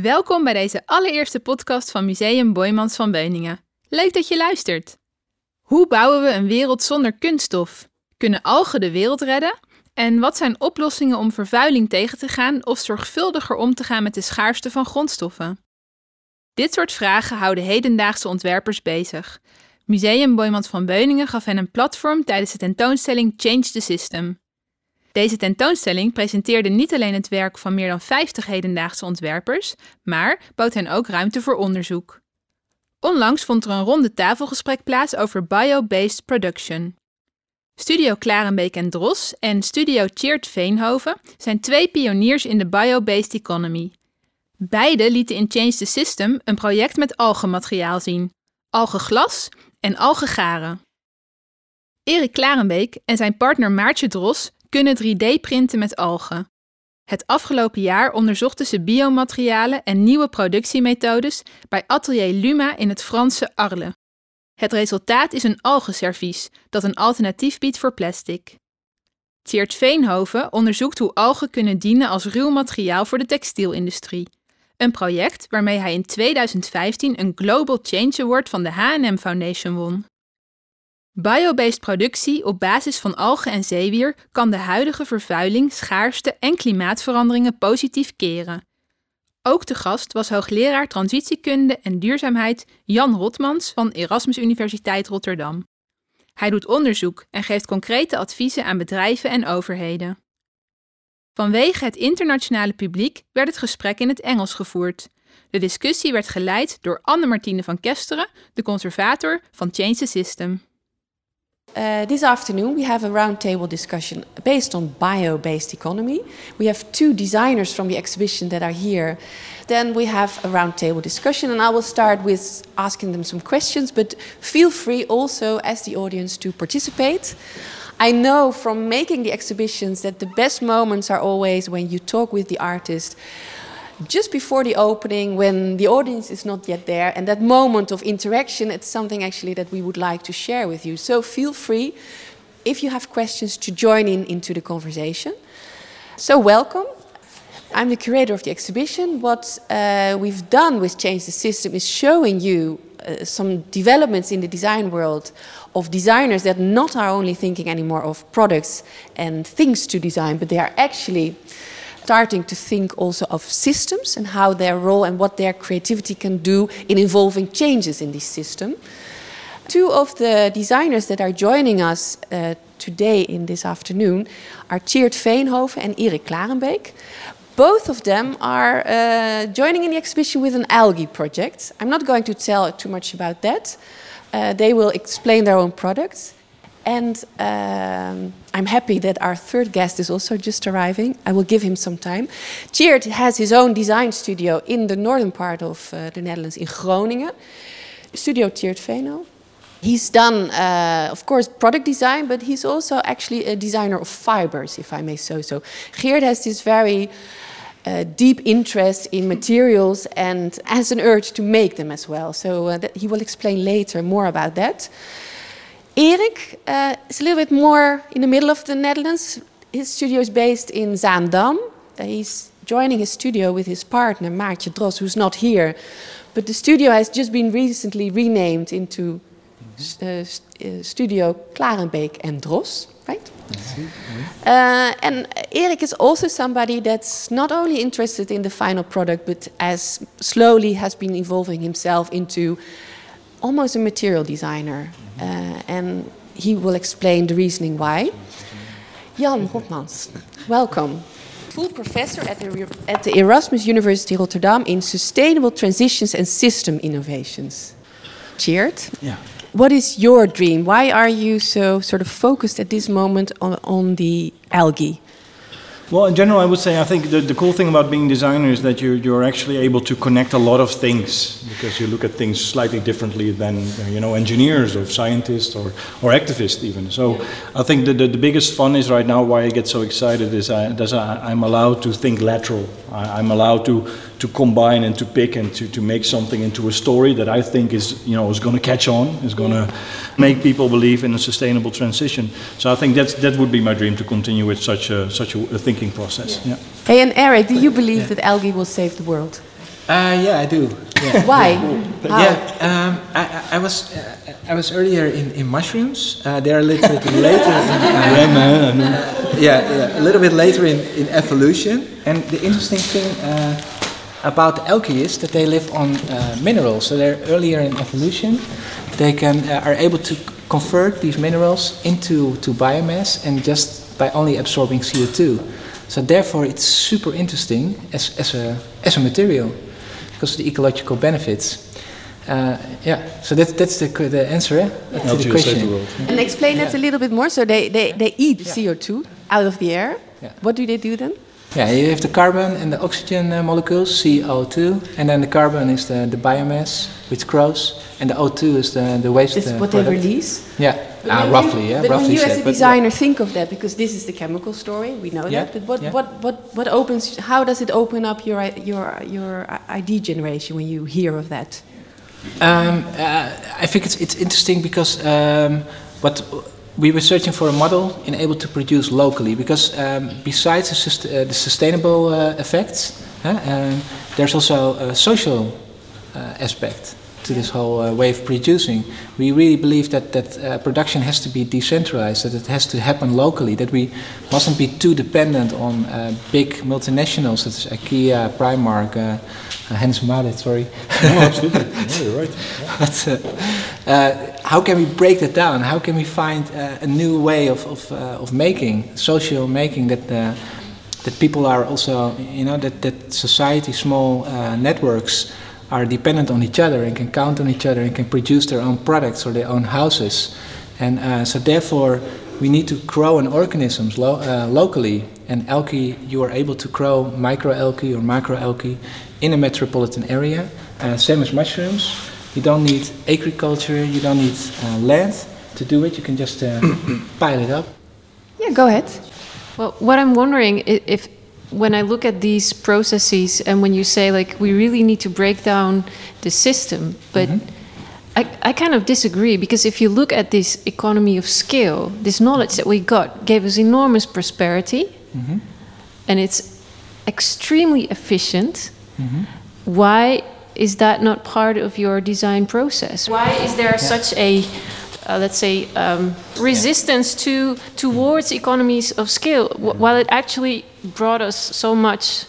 Welkom bij deze allereerste podcast van Museum Boymans van Beuningen. Leuk dat je luistert. Hoe bouwen we een wereld zonder kunststof? Kunnen algen de wereld redden? En wat zijn oplossingen om vervuiling tegen te gaan of zorgvuldiger om te gaan met de schaarste van grondstoffen? Dit soort vragen houden hedendaagse ontwerpers bezig. Museum Boymans van Beuningen gaf hen een platform tijdens de tentoonstelling Change the System. Deze tentoonstelling presenteerde niet alleen het werk van meer dan 50 hedendaagse ontwerpers, maar bood hen ook ruimte voor onderzoek. Onlangs vond er een ronde tafelgesprek plaats over bio-based production. Studio Klarenbeek en Dros en Studio Cheert Veenhoven zijn twee pioniers in de bio-based economy. Beide lieten in Change the System een project met algenmateriaal zien, algenglas en algengaren. Erik Klarenbeek en zijn partner Maartje Dros kunnen 3D-printen met algen. Het afgelopen jaar onderzochten ze biomaterialen en nieuwe productiemethodes bij Atelier Luma in het Franse Arles. Het resultaat is een algenservies dat een alternatief biedt voor plastic. Tjeerd Veenhoven onderzoekt hoe algen kunnen dienen als ruw materiaal voor de textielindustrie. Een project waarmee hij in 2015 een Global Change Award van de H&M Foundation won. Biobased productie op basis van algen en zeewier kan de huidige vervuiling, schaarste en klimaatveranderingen positief keren. Ook te gast was hoogleraar transitiekunde en duurzaamheid Jan Rotmans van Erasmus Universiteit Rotterdam. Hij doet onderzoek en geeft concrete adviezen aan bedrijven en overheden. Vanwege het internationale publiek werd het gesprek in het Engels gevoerd. De discussie werd geleid door Anne-Martine van Kesteren, de conservator van Change the System. Uh, this afternoon, we have a roundtable discussion based on bio based economy. We have two designers from the exhibition that are here. Then we have a roundtable discussion, and I will start with asking them some questions, but feel free also, as the audience, to participate. I know from making the exhibitions that the best moments are always when you talk with the artist just before the opening when the audience is not yet there and that moment of interaction it's something actually that we would like to share with you. So feel free if you have questions to join in into the conversation. So welcome. I'm the curator of the exhibition. What uh, we've done with change the system is showing you uh, some developments in the design world of designers that not are only thinking anymore of products and things to design but they are actually starting to think also of systems and how their role and what their creativity can do in involving changes in this system. Two of the designers that are joining us uh, today in this afternoon are Tjeerd Veenhoven and Erik Klarenbeek. Both of them are uh, joining in the exhibition with an algae project. I'm not going to tell too much about that. Uh, they will explain their own products. And um, I'm happy that our third guest is also just arriving. I will give him some time. Tjeerd has his own design studio in the northern part of uh, the Netherlands, in Groningen. Studio Tjeerd Veenhoven. He's done, uh, of course, product design, but he's also actually a designer of fibers, if I may say so. Tjeerd has this very uh, deep interest in materials and has an urge to make them as well. So uh, he will explain later more about that. Erik uh, is a little bit more in the middle of the Netherlands. His studio is based in Zaandam. Uh, he's joining his studio with his partner, Maartje Dros, who's not here. But the studio has just been recently renamed into uh, Studio Klarenbeek and Dros, right? Uh, and Erik is also somebody that's not only interested in the final product, but as slowly has been evolving himself into almost a material designer. Uh, and he will explain the reasoning why. Jan Rotmans, welcome. Full professor at the, at the Erasmus University Rotterdam in Sustainable Transitions and System Innovations. Tjeerd. Yeah. What is your dream? Why are you so sort of focused at this moment on, on the algae? Well, in general, I would say I think the, the cool thing about being a designer is that you're, you're actually able to connect a lot of things because you look at things slightly differently than you know engineers or scientists or, or activists even. So I think the, the, the biggest fun is right now why I get so excited is I, I, I'm allowed to think lateral. I, I'm allowed to to combine and to pick and to, to make something into a story that I think is you know is going to catch on, is going to make people believe in a sustainable transition. So I think that's that would be my dream to continue with such a such a, a thinking process. Yeah. yeah. Hey, and Erik, do you believe yeah. that algae will save the world? Uh, yeah, I do. Yeah. Why? How? Yeah, um, I, I- I was uh, I was earlier in, in mushrooms. Uh, they're a little bit later. In, uh, yeah, yeah, a little bit later in, in evolution. And the interesting thing uh, about the algae is that they live on uh, minerals. So they're earlier in evolution. They can uh, are able to convert these minerals into to biomass and just by only absorbing CO2. So therefore, it's super interesting as, as a as a material because of the ecological benefits. Uh, yeah, so that's that's the que- the answer eh, to the will save the question. world. And explain that a little bit more. So they, they, they eat CO2 out of the air. Yeah. What do they do then? Yeah, you have the carbon and the oxygen uh, molecules, CO2, and then the carbon is the, the biomass which grows, and the O2 is the, the waste is uh, what they product. release. Yeah, ah, you- roughly, yeah, But roughly when you said, as a designer think of that, because this is the chemical story, we know Yeah, that. But what, yeah. what, what, what opens? How does it open up your your your i- ID generation when you hear of that? Um, uh, I think it's, it's interesting because um, what we were searching for a model in able to produce locally because um, besides the, sust- uh, the sustainable uh, effects, um, there's also a social uh, aspect to this whole uh, way of producing. We really believe that that uh, production has to be decentralized, that it has to happen locally, that we mustn't be too dependent on uh, big multinationals such as IKEA, Primark, uh, uh, Hans Madet, sorry. No, absolutely. No, you're right. But uh, how can we break that down? How can we find uh, a new way of of, uh, of making social making that uh, that people are also you know that that society small networks are dependent on each other and can count on each other and can produce their own products or their own houses, and so therefore we need to grow an organisms lo- uh, locally. And algae, you are able to grow microalgae or macroalgae in a metropolitan area, uh, same as mushrooms. You don't need agriculture, you don't need uh, land to do it. You can just uh, pile it up. Yeah, go ahead. Well, what I'm wondering i- if, when I look at these processes, and when you say like we really need to break down the system, but I, I kind of disagree because if you look at this economy of scale, this knowledge that we got gave us enormous prosperity, and it's extremely efficient. Why is that not part of your design process? Why is there such a uh, let's say, um, resistance to towards economies of scale, wh- while it actually brought us so much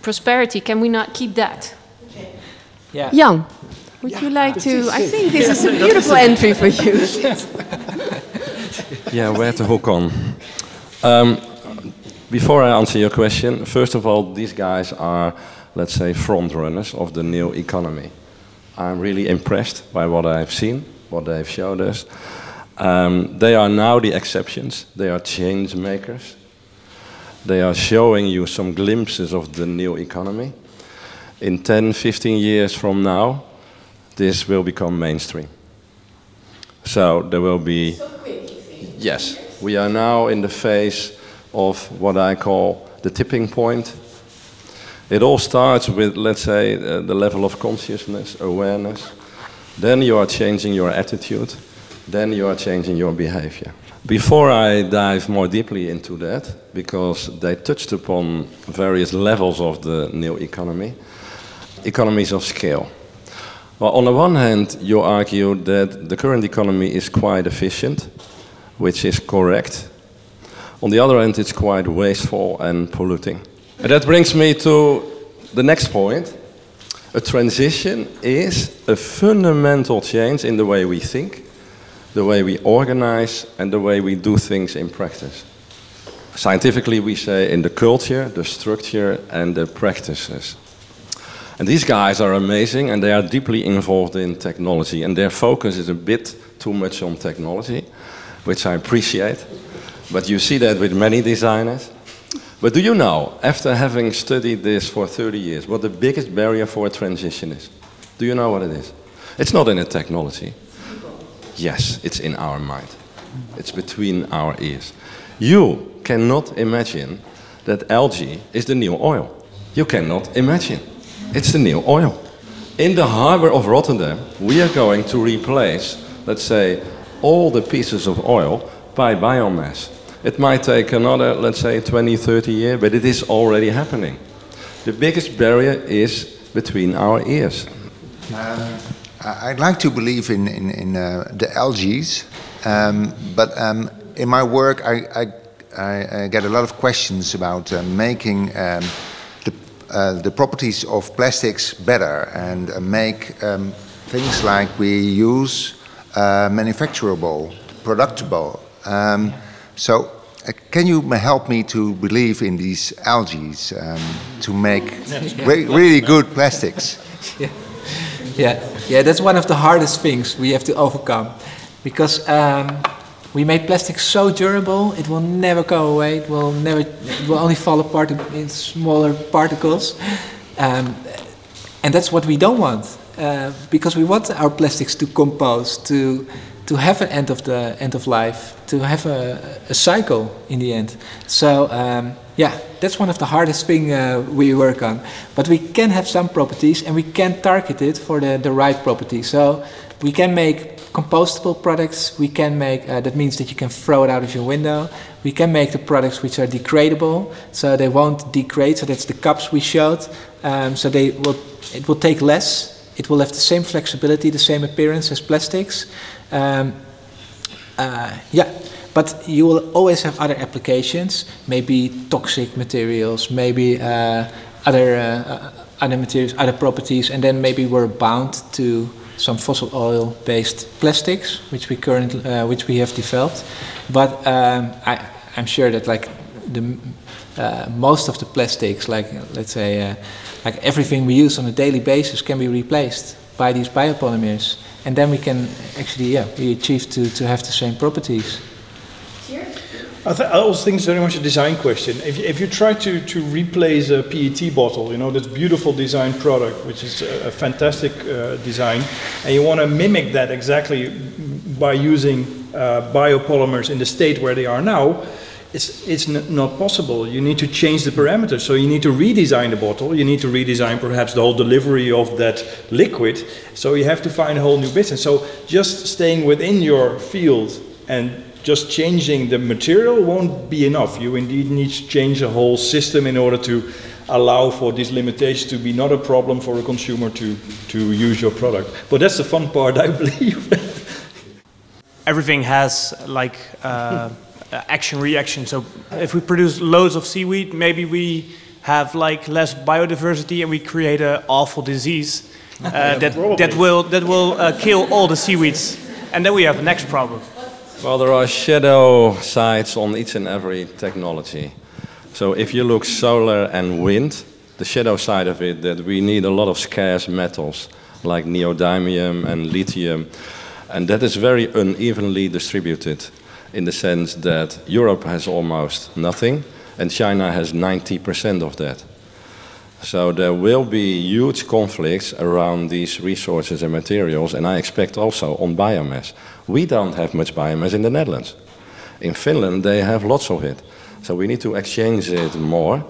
prosperity. Can we not keep that? Yeah. Jan, would you like to? I think this is a beautiful entry for you. Yeah, where to hook on? Um, before I answer your question, first of all, these guys are, let's say, front runners of the new economy. I'm really impressed by what I've seen, what they've showed us. Um, they are now the exceptions. They are change makers. They are showing you some glimpses of the new economy. In 10, 15 years from now, this will become mainstream. So there will be. Yes, we are now in the phase of what I call the tipping point. It all starts with, let's say, uh, the level of consciousness, awareness. Then you are changing your attitude. Then you are changing your behavior. Before I dive more deeply into that, because they touched upon various levels of the new economy, economies of scale. Well, on the one hand, you argue that the current economy is quite efficient, which is correct. On the other hand, it's quite wasteful and polluting. And that brings me to the next point. A transition is a fundamental change in the way we think, the way we organize, and the way we do things in practice. Scientifically, we say in the culture, the structure, and the practices. And these guys are amazing and they are deeply involved in technology. And their focus is a bit too much on technology, which I appreciate. But you see that with many designers. But do you know, after having studied this for 30 years, what the biggest barrier for a transition is? Do you know what it is? It's not in the technology. Yes, it's in our mind. It's between our ears. You cannot imagine that algae is the new oil. You cannot imagine. It's the new oil. In the harbor of Rotterdam, we are going to replace, let's say, all the pieces of oil by biomass. It might take another, let's say, 20, 30 years, but it is already happening. The biggest barrier is between our ears. Um, I'd like to believe in, in, in uh, the algaes, um, but um, in my work I, I, I, get a lot of questions about uh, making um, the, uh, the properties of plastics better and uh, make um, things like we use uh, manufacturable, productable. Um, so uh, can you help me to believe in these algae um, to make re really good plastics? Yeah. yeah, yeah, that's one of the hardest things we have to overcome, because um, we made plastic so durable it will never go away. It will never. It will only fall apart in smaller particles, um, and that's what we don't want, uh, because we want our plastics to compose to to have an end of the end of life, to have a, a cycle in the end. So um, yeah, that's one of the hardest thing uh, we work on. But we can have some properties, and we can target it for the the right property. So we can make compostable products. We can make uh, that means that you can throw it out of your window. We can make the products which are degradable, so they won't degrade. So that's the cups we showed. Um, so they will it will take less. It will have the same flexibility, the same appearance as plastics. Um, uh, yeah, but you will always have other applications, maybe toxic materials, maybe uh, other uh, other materials, other properties, and then maybe we're bound to some fossil oil-based plastics, which we currently uh, which we have developed. But um, I, I'm sure that like the uh, most of the plastics, like let's say, uh, like everything we use on a daily basis, can be replaced by these biopolymers and then we can actually, yeah, we achieve to, to have the same properties. I, th- I also think it's very much a design question. If, if you try to, to replace a PET bottle, you know, this beautiful design product, which is a, a fantastic uh, design, and you want to mimic that exactly by using uh, biopolymers in the state where they are now, it's, it's not possible. You need to change the parameters. So you need to redesign the bottle. You need to redesign perhaps the whole delivery of that liquid. So you have to find a whole new business. So just staying within your field and just changing the material won't be enough. You indeed need to change the whole system in order to allow for these limitations to be not a problem for a consumer to, to use your product. But that's the fun part, I believe. Everything has like. Uh, action reaction. So if we produce loads of seaweed, maybe we have like less biodiversity and we create an awful disease uh, that that will that will uh, kill all the seaweeds, and then we have the next problem. Well, there are shadow sides on each and every technology. So if you look solar and wind, the shadow side of it that we need a lot of scarce metals like neodymium and lithium, and that is very unevenly distributed in the sense that Europe has almost nothing and China has 90% of that. So there will be huge conflicts around these resources and materials, and I expect also on biomass. We don't have much biomass in the Netherlands. In Finland, they have lots of it. So we need to exchange it more.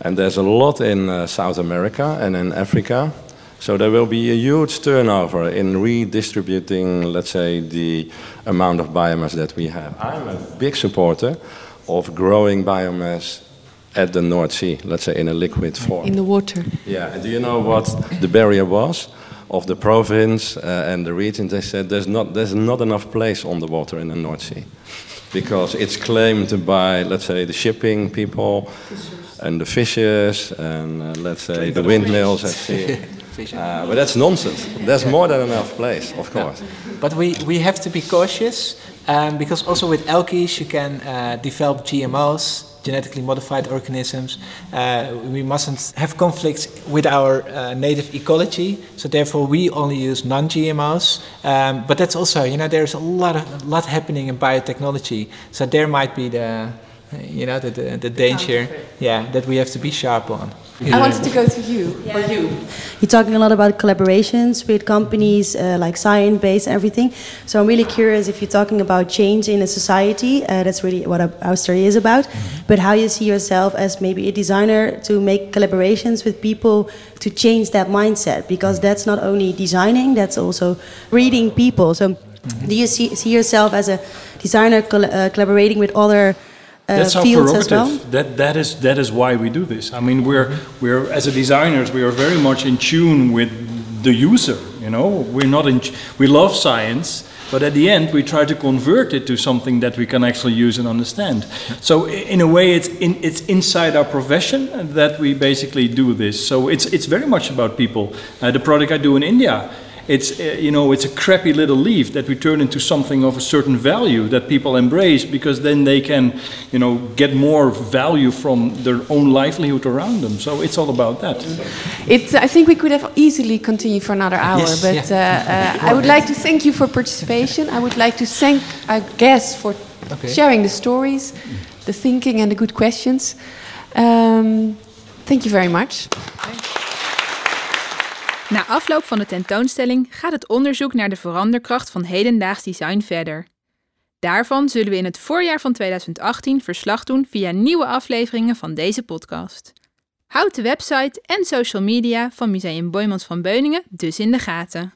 And there's a lot in uh, South America and in Africa. So there will be a huge turnover in redistributing, let's say, the amount of biomass that we have. I'm a big supporter of growing biomass at the North Sea, let's say in a liquid form. In the water. Yeah, and do you know what the barrier was? Of the province uh, and the region, they said there's not, there's not enough place on the water in the North Sea. Because it's claimed by, let's say, the shipping people and the fishers and, uh, let's say, the windmills at sea. Uh, but that's nonsense. There's more than enough place, of course. But we, we have to be cautious um, because also with algae you can uh, develop GMOs, genetically modified organisms. Uh, we mustn't have conflicts with our uh, native ecology, so therefore we only use non-GMOs. Um, but that's also, you know, there's a lot of a lot happening in biotechnology, so there might be the you know the, the, the danger yeah that we have to be sharp on I wanted to go to you yeah. or you. You're talking a lot about collaborations with companies uh, like Science Base and everything. So I'm really curious if you're talking about change in a society. Uh, that's really what our story is about. Mm-hmm. But how you see yourself as maybe a designer to make collaborations with people to change that mindset because that's not only designing, that's also reading people. So mm-hmm. do you see, see yourself as a designer col- uh, collaborating with other That's our fields prerogative. well. That that is that is why we do this. I mean, we're we're as a designers, we are very much in tune with the user. You know, we're not in. We love science, but at the end, we try to convert it to something that we can actually use and understand. So, in a way, it's in, it's inside our profession that we basically do this. So it's it's very much about people. Uh, the product I do in India. It's uh, you know it's a crappy little leaf that we turn into something of a certain value that people embrace because then they can you know get more value from their own livelihood around them. So it's all about that. It's, I think we could have easily continued for another hour, Yes, but uh, uh, I would like to thank you for participation. I would like to thank our guests for Okay. sharing the stories, the thinking, and the good questions. Um, thank you very much. Na afloop van de tentoonstelling gaat het onderzoek naar de veranderkracht van hedendaags design verder. Daarvan zullen we in het voorjaar van 2018 verslag doen via nieuwe afleveringen van deze podcast. Houd de website en social media van Museum Boijmans van Beuningen dus in de gaten.